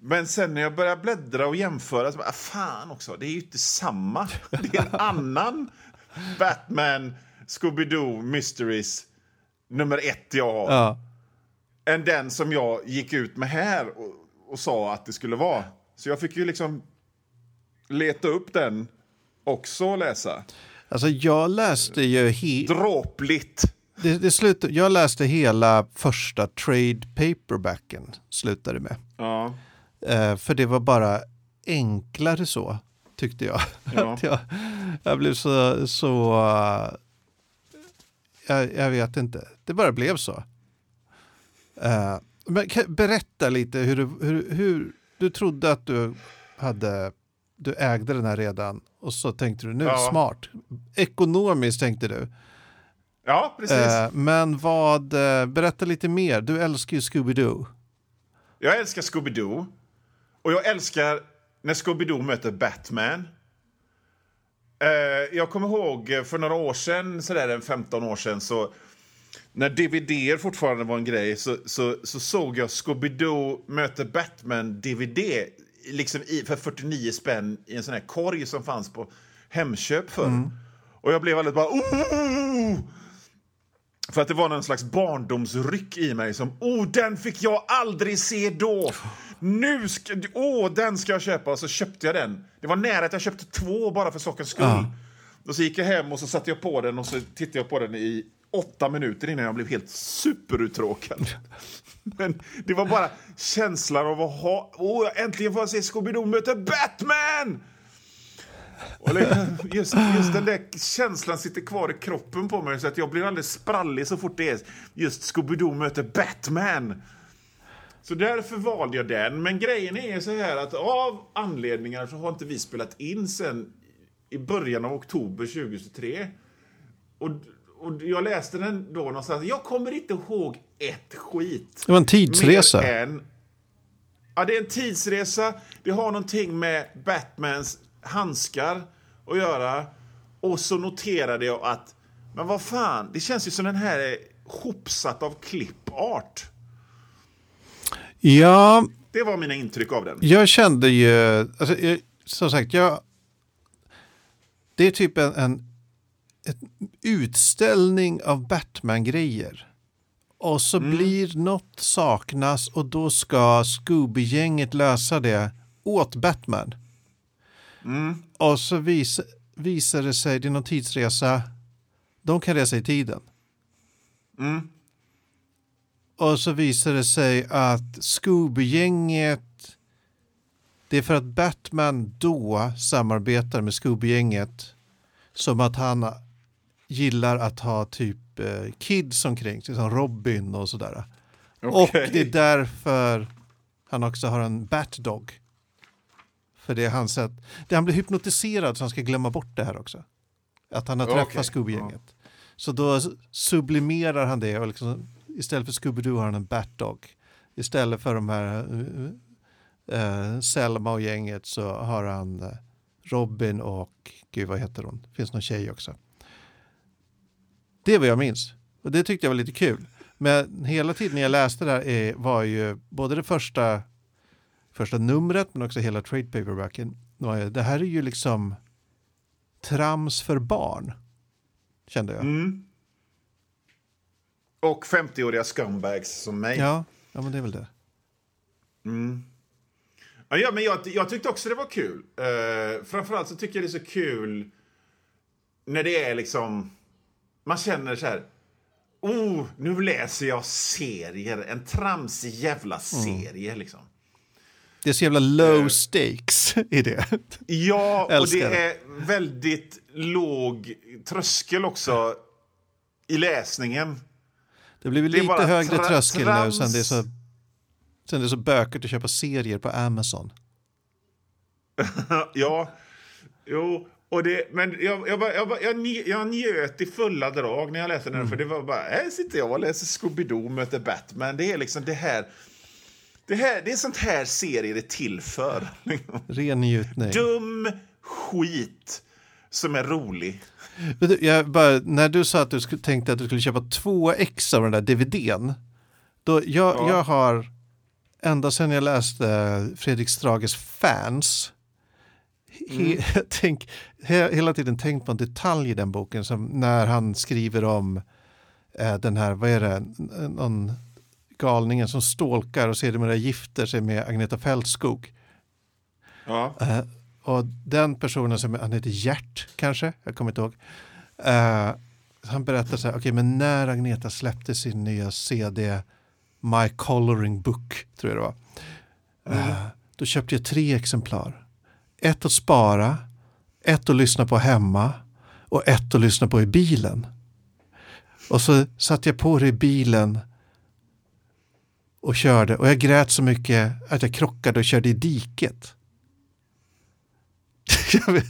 Men sen när jag började bläddra och jämföra så bara, "Ah, fan också, det är ju inte samma. Det är en annan Batman, Scooby-Doo, Mysteries, nummer ett jag har Ja. än den som jag gick ut med här och, och sa att det skulle vara. Så jag fick ju liksom leta upp den också och läsa. Alltså jag läste ju he- Dråpligt. Det, det slut, jag läste hela första trade paperbacken slutade med. Ja. Eh, för det var bara enklare så, tyckte jag. Ja. Jag, jag blev så, så eh, jag, jag vet inte, det bara blev så. Eh, men berätta lite hur du, hur, hur du trodde att du hade, du ägde den här redan och så tänkte du nu, Ja. smart. Ekonomiskt tänkte du. Ja, precis. Eh, men vad, eh, berätta lite mer. Du älskar ju Scooby-Doo. Jag älskar Scooby-Doo. Och jag älskar när Scooby-Doo möter Batman. Eh, jag kommer ihåg för några år sedan, sådär en 15 år sedan, så när DVD fortfarande var en grej så, så, så såg jag Scooby-Doo möter Batman-DVD liksom i, för 49 spänn i en sån här korg som fanns på Hemköp förr. Och jag blev alldeles bara... Oh! För att det var någon slags barndomsryck i mig som oh, den fick jag aldrig se då. Nu ska, åh, den ska jag köpa. Och så köpte jag den. Det var nära att jag köpte två bara för sakens skull. Ja. Och så gick jag hem och så satte jag på den och så tittade jag på den i åtta minuter innan jag blev helt superuttråkad. Men det var bara känslan av att ha... Åh, äntligen får jag se Scooby-Doo möta Batman! Och just, just den där känslan sitter kvar i kroppen på mig så att jag blir alldeles sprallig så fort det är just Scooby-Doo möter Batman. Så därför valde jag den. Men grejen är så här att av anledningar så har inte vi spelat in sen i början av oktober 2023. Och, och jag läste den då någonstans. Jag kommer inte ihåg ett skit. Det var en tidsresa. Än, ja, det är en tidsresa. Det har någonting med Batmans handskar att göra. Och så noterade jag att, men vad fan, det känns ju som den här är hopsatt av klippart. Ja, Det var mina intryck av den. jag kände ju, alltså, jag, som sagt, jag, det är typ en, en utställning av Batman-grejer. Och så blir något saknas och då ska Scooby-gänget lösa det åt Batman. Och så vis, visar det sig, det är någon tidsresa, de kan resa i tiden. Mm. Och så visar det sig att Scooby-gänget, det är för att Batman då samarbetar med Scooby-gänget som att han gillar att ha typ eh, kids omkring sig, som Robin och sådär. Och Okej. det är därför han också har en Batdog. För det är hans sätt. Det han blir hypnotiserad så han ska glömma bort det här också. Att han har träffat Scooby-gänget. Så då sublimerar han det och liksom, istället för Scooby-Doo har han en Batdog. Istället för de här uh, uh, Selma och gänget så har han uh, Robin och, gud vad heter hon, finns någon tjej också. Det är vad jag minns. Och det tyckte jag var lite kul. Men hela tiden jag läste det här är, var ju både det första, första numret men också hela trade paperbacken. ju- Det här är ju liksom trams för barn. Kände jag. Mm. Och 50-åriga scumbags som mig. Ja, ja, men det är väl det. Ja, ja, men jag, jag tyckte också det var kul. Uh, framförallt så tycker jag det är så kul när det är liksom... Man känner så här... Oh, nu läser jag serier. En tramsig jävla serie, liksom. Det är så jävla low Eh. stakes i det. Ja, och det det. är väldigt låg tröskel också i läsningen. Det blir Det lite bara högre tröskel nu sen det, är så, sen det är så bökigt att köpa serier på Amazon. ja, jo. Och det, men jag, jag, bara- jag, bara- jag, jag njöt i fulla drag när jag läste den. För det var bara, här sitter jag och läser Scooby-Doo möter Batman. Det är liksom det här... Det, här, det är sånt här serier är till för. Ren njutning. Dum skit som är rolig. Bara, när du sa att du skulle, tänkte att du skulle köpa två ex av den där DVDn. Då jag, Ja. jag har, ända sedan jag läste Fredrik Strages Fans, he, tänk, he, hela tiden tänkt på en detalj i den boken som när han skriver om eh, den här, vad är det, någon galningen som stålkar och sedermera gifter sig med Agneta Fältskog. Ja. Eh, och den personen som han heter Gert kanske, jag kommer inte ihåg. Eh, han berättar så här, okej men när Agneta släppte sin nya CD My Coloring Book, tror jag det var. Eh, då köpte jag tre exemplar. Ett att spara, ett att lyssna på hemma och ett att lyssna på i bilen. Och så satte jag på det i bilen och körde och jag grät så mycket att jag krockade och körde i diket. Jag vet,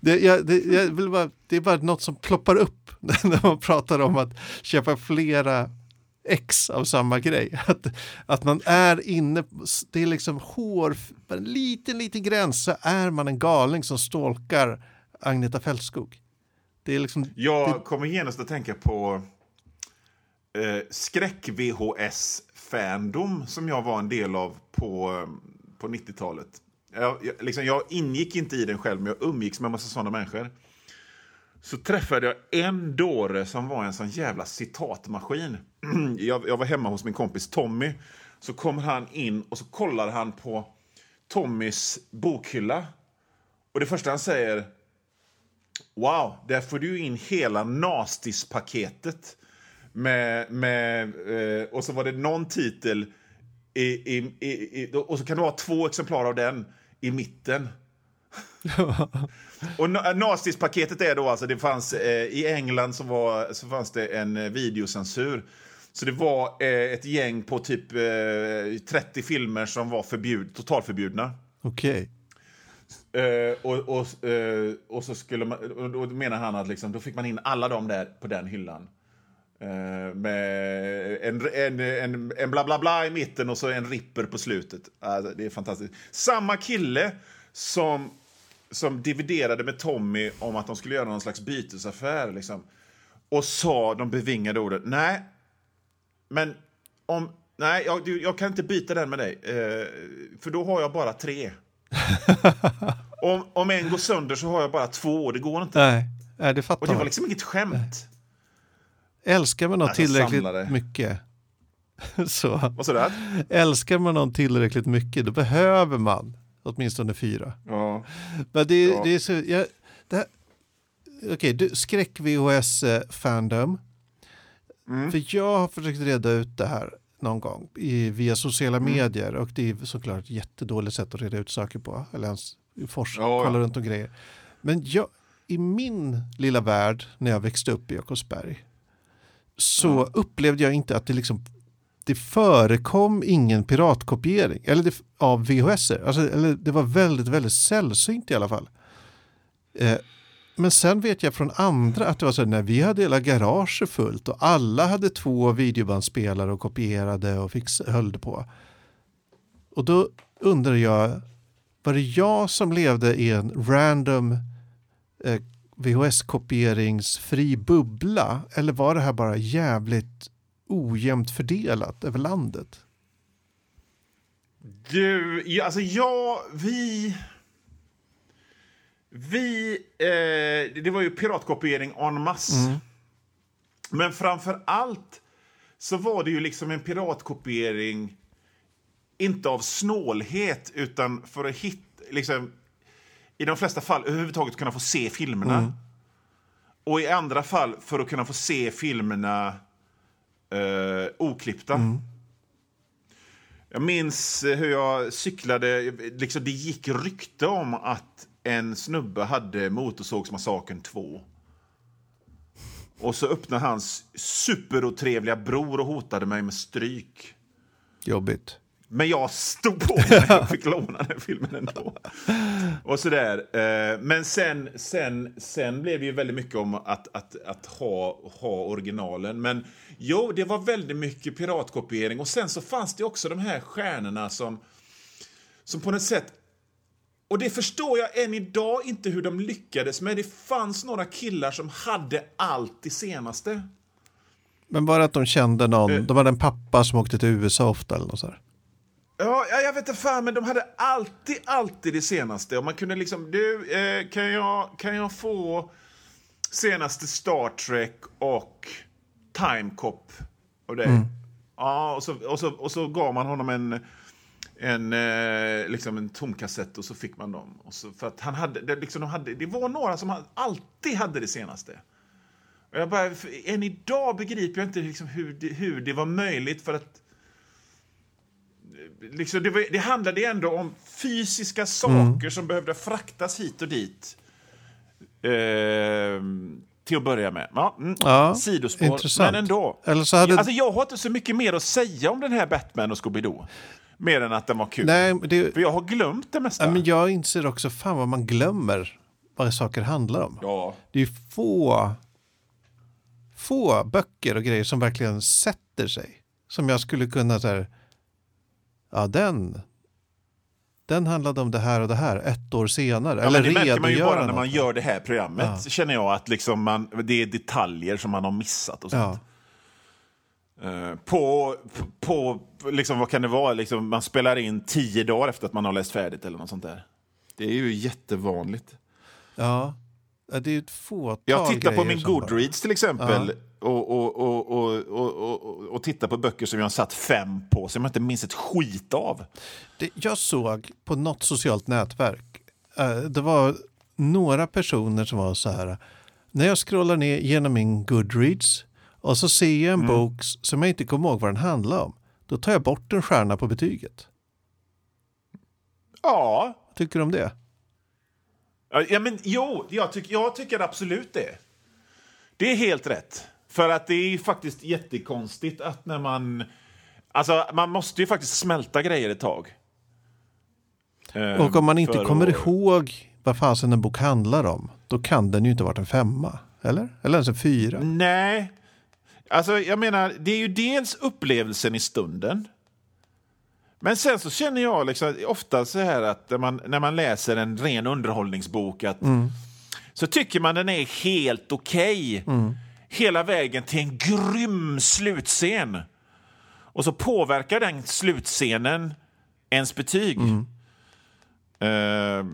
det, jag, det, jag vill bara, det är bara något som ploppar upp när man pratar om att köpa flera ex av samma grej. Att, att man är inne, det är liksom hår, en liten, liten gräns så är man en galning som stalkar Agneta Fältskog. Det är liksom, Jag kommer genast att tänka på eh, fandom som jag var en del av på, på 90-talet. Jag, jag, liksom, jag ingick inte i den själv, men jag umgicks med en massa sådana människor. Så träffade jag en dåre som var en sån jävla citatmaskin. jag, jag var hemma hos min kompis Tommy. Så kommer han in och så kollar han på Tommys bokhylla. Och det första han säger Wow, där får du in hela Nastis-paketet. Med, med, eh, och så var det någon titel i, i, i, och så kan du ha två exemplar av den i mitten. och Na- Nastis-paketet är då alltså, det fanns eh, i England så, var, så fanns det en eh, videocensur. Så det var eh, ett gäng på typ eh, 30 filmer som var förbjud, totalförbjudna. okej. Eh, och, och, eh, och så skulle man, och då menar han att liksom, då fick man in alla dem där på den hyllan. Eh, med en, en, en, en bla bla bla i mitten och så en ripper på slutet. Alltså, det är fantastiskt. Samma kille som som dividerade med Tommy om att de skulle göra någon slags bytesaffär. Liksom, och sa de bevingade orden, nej, men om, nej, jag, jag kan inte byta den med dig, eh, för då har jag bara tre. om, om en går sönder så har jag bara två, det går inte. Nej, nej det fattar och det var liksom inget skämt. Älskar man något Alltså, tillräckligt mycket så älskar man någon tillräckligt mycket då behöver man åtminstone fyra. Ja. Men det, Ja. det är så, jag, det här, okej, du, skräck-VHS-fandom. Mm. För jag har försökt reda ut det här någon gång i, via sociala Mm. medier och det är såklart ett jättedåligt sätt att reda ut saker på. Eller ens forska, Ja, kolla runt och grejer. Men jag, i min lilla värld när jag växte upp i Jakobsberg så upplevde jag inte att det liksom det förekom ingen piratkopiering eller det, av VHS. Alltså, eller det var väldigt, väldigt sällsynt i alla fall. Eh, men sen vet jag från andra att det var så här, när vi hade hela garaget fullt och alla hade två videobandspelare och kopierade och fix, höll på. Och då undrar jag, var det jag som levde i en random eh, VHS-kopieringsfri bubbla eller var det här bara jävligt ojämnt fördelat över landet? Du, ja, alltså jag, vi... Vi, eh, det var ju piratkopiering en masse. Men framför allt så var det ju liksom en piratkopiering inte av snålhet utan för att hitta, liksom, i de flesta fall överhuvudtaget kunna få se filmerna. Och i andra fall för att kunna få se filmerna eh, oklippta. Jag minns hur jag cyklade. Liksom det gick rykte om att en snubbe hade Motorsågsmassakern 2. Och så öppnade hans superotrevliga bror och hotade mig med stryk. Jobbigt. Men jag stod på mig jag fick låna den filmen ändå. Och sådär. Eh, Men sen, sen, sen blev det ju väldigt mycket om att, att, att ha, ha originalen. Men jo, det var väldigt mycket piratkopiering. Och sen så fanns det också de här stjärnorna som, som på något sätt och det förstår jag än idag inte hur de lyckades men det fanns några killar som hade allt det senaste. Men bara att de kände någon, Eh. de hade en pappa som åkte till USA ofta eller något så här. Ja, ja, jag vet inte fan, men de hade alltid, alltid det senaste. Och man kunde liksom, du, eh, kan, jag, kan jag få senaste Star Trek och Time Cop av dig? Ja, och så, och, så, och så gav man honom en, en, eh, liksom en tom kassett och så fick man dem. Och så, för att han hade, det, liksom, de hade, det var några som alltid hade det senaste. Och jag bara, än idag begriper jag inte liksom hur, det, hur det var möjligt för att liksom, det, var, det handlade ändå om fysiska saker som behövde fraktas hit och dit. Ehm, till att börja med. Ja, mm, Ja, Sidospår, intressant. men ändå. Eller så hade- Alltså, jag har inte så mycket mer att säga om den här Batman och Scooby-Doo. Mer än att den var kul. Nej, det, För jag har glömt det mesta. ja, men jag inser också fan vad man glömmer vad saker handlar om. Ja. Det är få, få böcker och grejer som verkligen sätter sig. Som jag skulle kunna så här, ja den, den handlade om det här och det här ett år senare. Ja, eller det märker man ju bara när man gör det här programmet. Känner jag att liksom man, det är detaljer som man har missat. och sånt. Ja. På, på, på liksom, vad kan det vara? Liksom, man spelar in tio dagar efter att man har läst färdigt eller något sånt där. Det är ju jättevanligt. Ja. Ja, det är ett fåtal Jag tittar på min som bara- Goodreads till exempel och, och, och, och, och, och, och, och på böcker som jag har satt fem på som jag inte minns ett skit av. Det, jag såg på något socialt nätverk, eh, det var några personer som var så här, när jag scrollar ner genom min Goodreads och så ser jag Mm. en bok som jag inte kommer ihåg vad den handlar om, då tar jag bort en stjärna på betyget. Ja, Vad tycker du om det? Ja, men jo, jag, tyck, jag tycker absolut det. Det är helt rätt. För att det är ju faktiskt jättekonstigt att när man... Alltså, man måste ju faktiskt smälta grejer ett tag. Eh, Och om man inte kommer att- ihåg vad fasen en bok handlar om, då kan den ju inte varit en femma. Eller? Eller ens en fyra. Nej. Alltså, jag menar, det är ju dels upplevelsen i stunden. Men sen så känner jag liksom, ofta så här att när man, när man läser en ren underhållningsbok att så tycker man den är helt okej hela vägen till en grym slutscen. Och så påverkar den slutscenen ens betyg. Eh,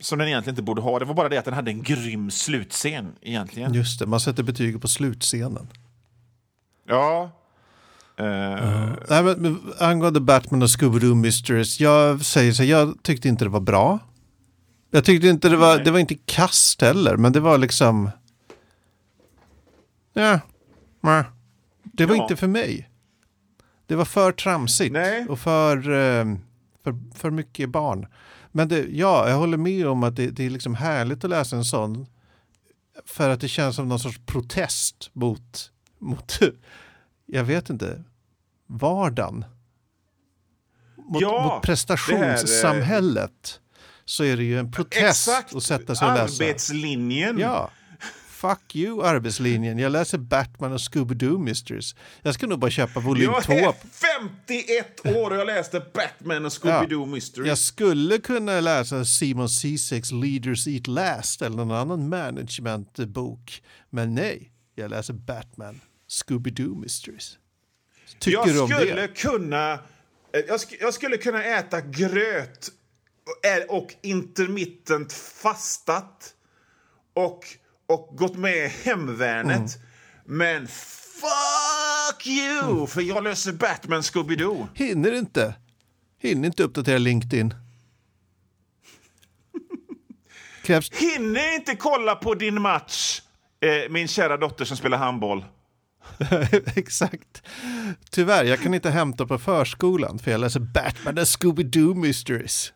som den egentligen inte borde ha. Det var bara det att den hade en grym slutscen egentligen. Just det, man sätter betyg på slutscenen. Ja. Eh, Nej, men, men, angående Batman och Scooby-Doo Mysteries, jag säger så jag tyckte inte det var bra. Jag tyckte inte det var, Nej. det var inte kast heller, men det var liksom... Ja, nej. det var Ja. inte för mig. Det var för tramsigt Nej. och för, eh, för, för mycket barn. Men det, ja, jag håller med om att det, det är liksom härligt att läsa en sån. För att det känns som någon sorts protest mot, mot jag vet inte, vardagen. Mot, Ja, mot prestationssamhället. Så är det ju en protest exakt. att sätta sig och läsa. Arbetslinjen. Ja. Fuck you arbetslinjen. Jag läser Batman och Scooby-Doo Mysteries. Jag ska nog bara köpa volym Jag 2. är 51 år och jag läste Batman och Scooby-Doo Mystery. Jag skulle kunna läsa Simon Zizeks Leaders Eat Last eller någon annan managementbok. Men nej, jag läser Batman, Scooby-Doo Mysteries. Tycker jag du om skulle det? kunna... eh, Jag, sk jag skulle kunna äta gröt och, och intermittent fastat och, och gått med hemvärnet. Mm. Men fuck you! För jag löser Batman Scooby-Doo. Hinner inte. Hinner inte uppdatera LinkedIn. Krävs Hinner inte kolla på din match, eh, min kära dotter som spelar handboll. Exakt. Tyvärr, jag kan inte hämta på förskolan för jag läser Batman och Scooby-Doo Mysteries.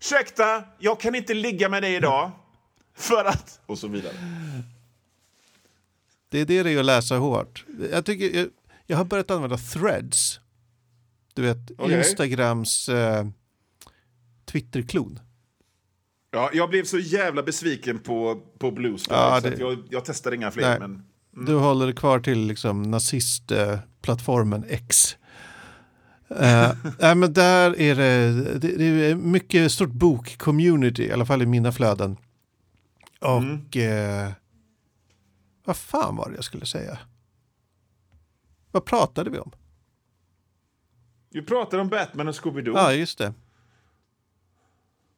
Ursäkta, jag kan inte ligga med dig idag. För att... Och så vidare. Det är det det är att läsa hårt. Jag, tycker, jag, jag har börjat använda threads. Du vet, Okej. Instagrams eh, Twitterklon. Ja, jag blev så jävla besviken på, på Bluesky. Ja, det- jag, jag testar inga fler. Nej. Men... Du håller kvar till liksom nazistplattformen X. Eh, nej, men där är det, det, det är mycket stort bok-community, i alla fall i mina flöden. Och eh, vad fan var det jag skulle säga? Vad pratade vi om? Vi pratade om Batman och Scooby-Doo. Ja, just det.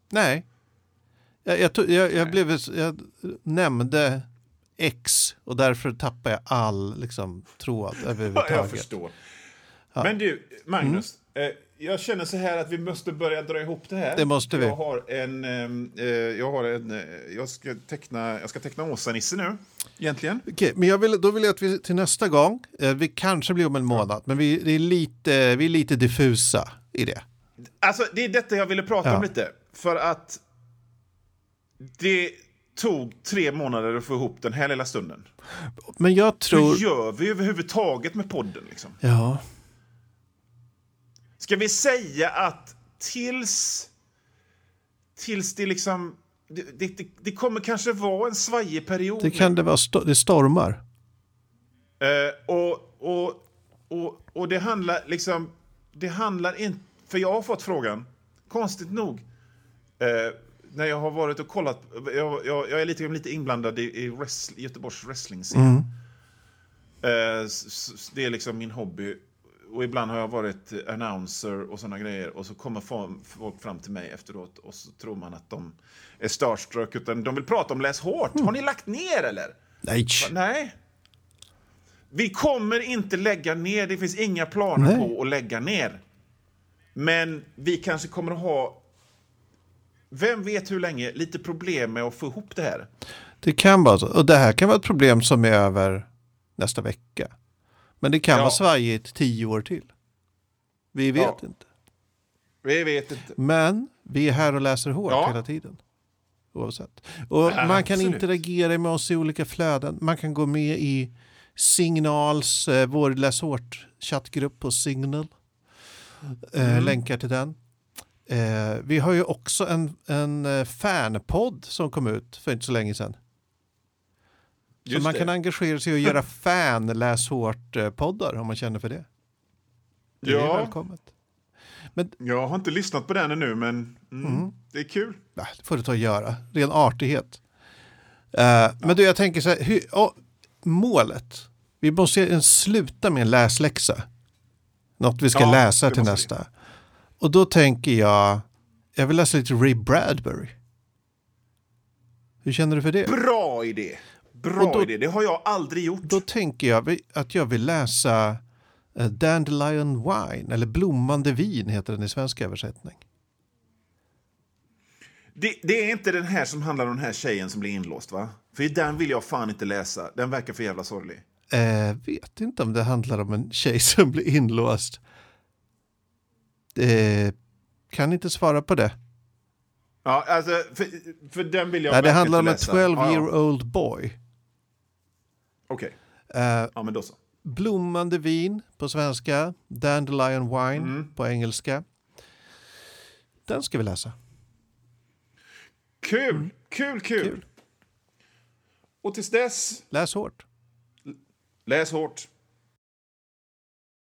Nej. Jag, jag, jag, jag, blev, jag nämnde X och därför tappade jag all liksom, tråd Ja, jag överhuvudtaget. förstår. Men du, Magnus. Mm. Eh, jag känner så här att vi måste börja dra ihop det här. Det måste vi. Jag har en... ehm, Eh, jag, har en eh, jag, ska teckna, jag ska teckna Åsa-Nisse nu, egentligen. Okej, men jag vill, då vill jag att vi till nästa gång, eh, vi kanske blir om en månad, men vi, det är lite, vi är lite diffusa i det. Alltså, det är detta jag ville prata Ja. om lite. För att det tog tre månader att få ihop den här lilla stunden. Men jag tror... Hur gör vi överhuvudtaget med podden? Liksom? Ja, Ska vi säga att tills, tills det liksom... Det, det, det, kommer kanske vara en svajig period. det kan det vara, sto- det stormar. Eh, och, och, och, och det handlar liksom... Det handlar inte... För jag har fått frågan, konstigt nog, eh, när jag har varit och kollat... Jag, jag, jag är lite, lite inblandad i, i wrestl, Göteborgs wrestling-scen. Eh, s- s- det är liksom min hobby. Och ibland har jag varit announcer och såna grejer. Och så kommer fo- folk fram till mig efteråt och så tror man att de är starstruck. Utan de vill prata om Läs hårt. Har ni lagt ner eller? Nej, Nej. Vi kommer inte lägga ner. Det finns inga planer Nej. på att lägga ner. Men vi kanske kommer att ha, vem vet hur länge, lite problem med att få ihop det här. det kan vara så. Och det här kan vara ett problem som är över nästa vecka. Men det kan Ja. vara svajigt tio år till. Vi vet Ja. inte. Vi vet inte. Men vi är här och läser hårt Ja. hela tiden. Oavsett. Och Ja, man kan absolut. interagera med oss i olika flöden. Man kan gå med i Signals, eh, vår läs hårt chattgrupp på Signal. Eh, Mm. Länkar till den. Eh, vi har ju också en, en eh, fanpodd som kom ut för inte så länge sedan. Så Just man det. kan engagera sig och göra fan läs hårt eh, poddar om man känner för det. Det är Ja. välkommet. Men, Jag har inte lyssnat på den ännu, men mm, det är kul. nej, det får du ta och göra. Ren artighet. Eh, Men du, jag tänker så här, hur, ja, målet. Vi måste sluta med en läsläxa. Något vi ska Ja, läsa till nästa. Och då tänker jag, jag vill läsa lite Ray Bradbury. Hur känner du för det? Bra idé! Bra då- idé. Det har jag aldrig gjort. Då tänker jag att jag vill läsa eh, Dandelion Wine, eller Blommande vin heter den i svensk översättning. Det, det är inte den här som handlar om den här tjejen som blir inlåst, va? För den vill jag fan inte läsa. Den verkar för jävla sorglig. Eh, vet inte om det handlar om en tjej som blir inlåst. Eh, kan inte svara på det. Ja, alltså, för, för den vill jag Nej, det handlar om en läsa. 12 Ja, year ja. old boy. Okej, Eh, ja men då så. blommande vin på svenska, Dandelion Wine Mm. på engelska. Den ska vi läsa. Kul, kul, kul, Kul. Och tills dess, Läs hårt. läs hårt.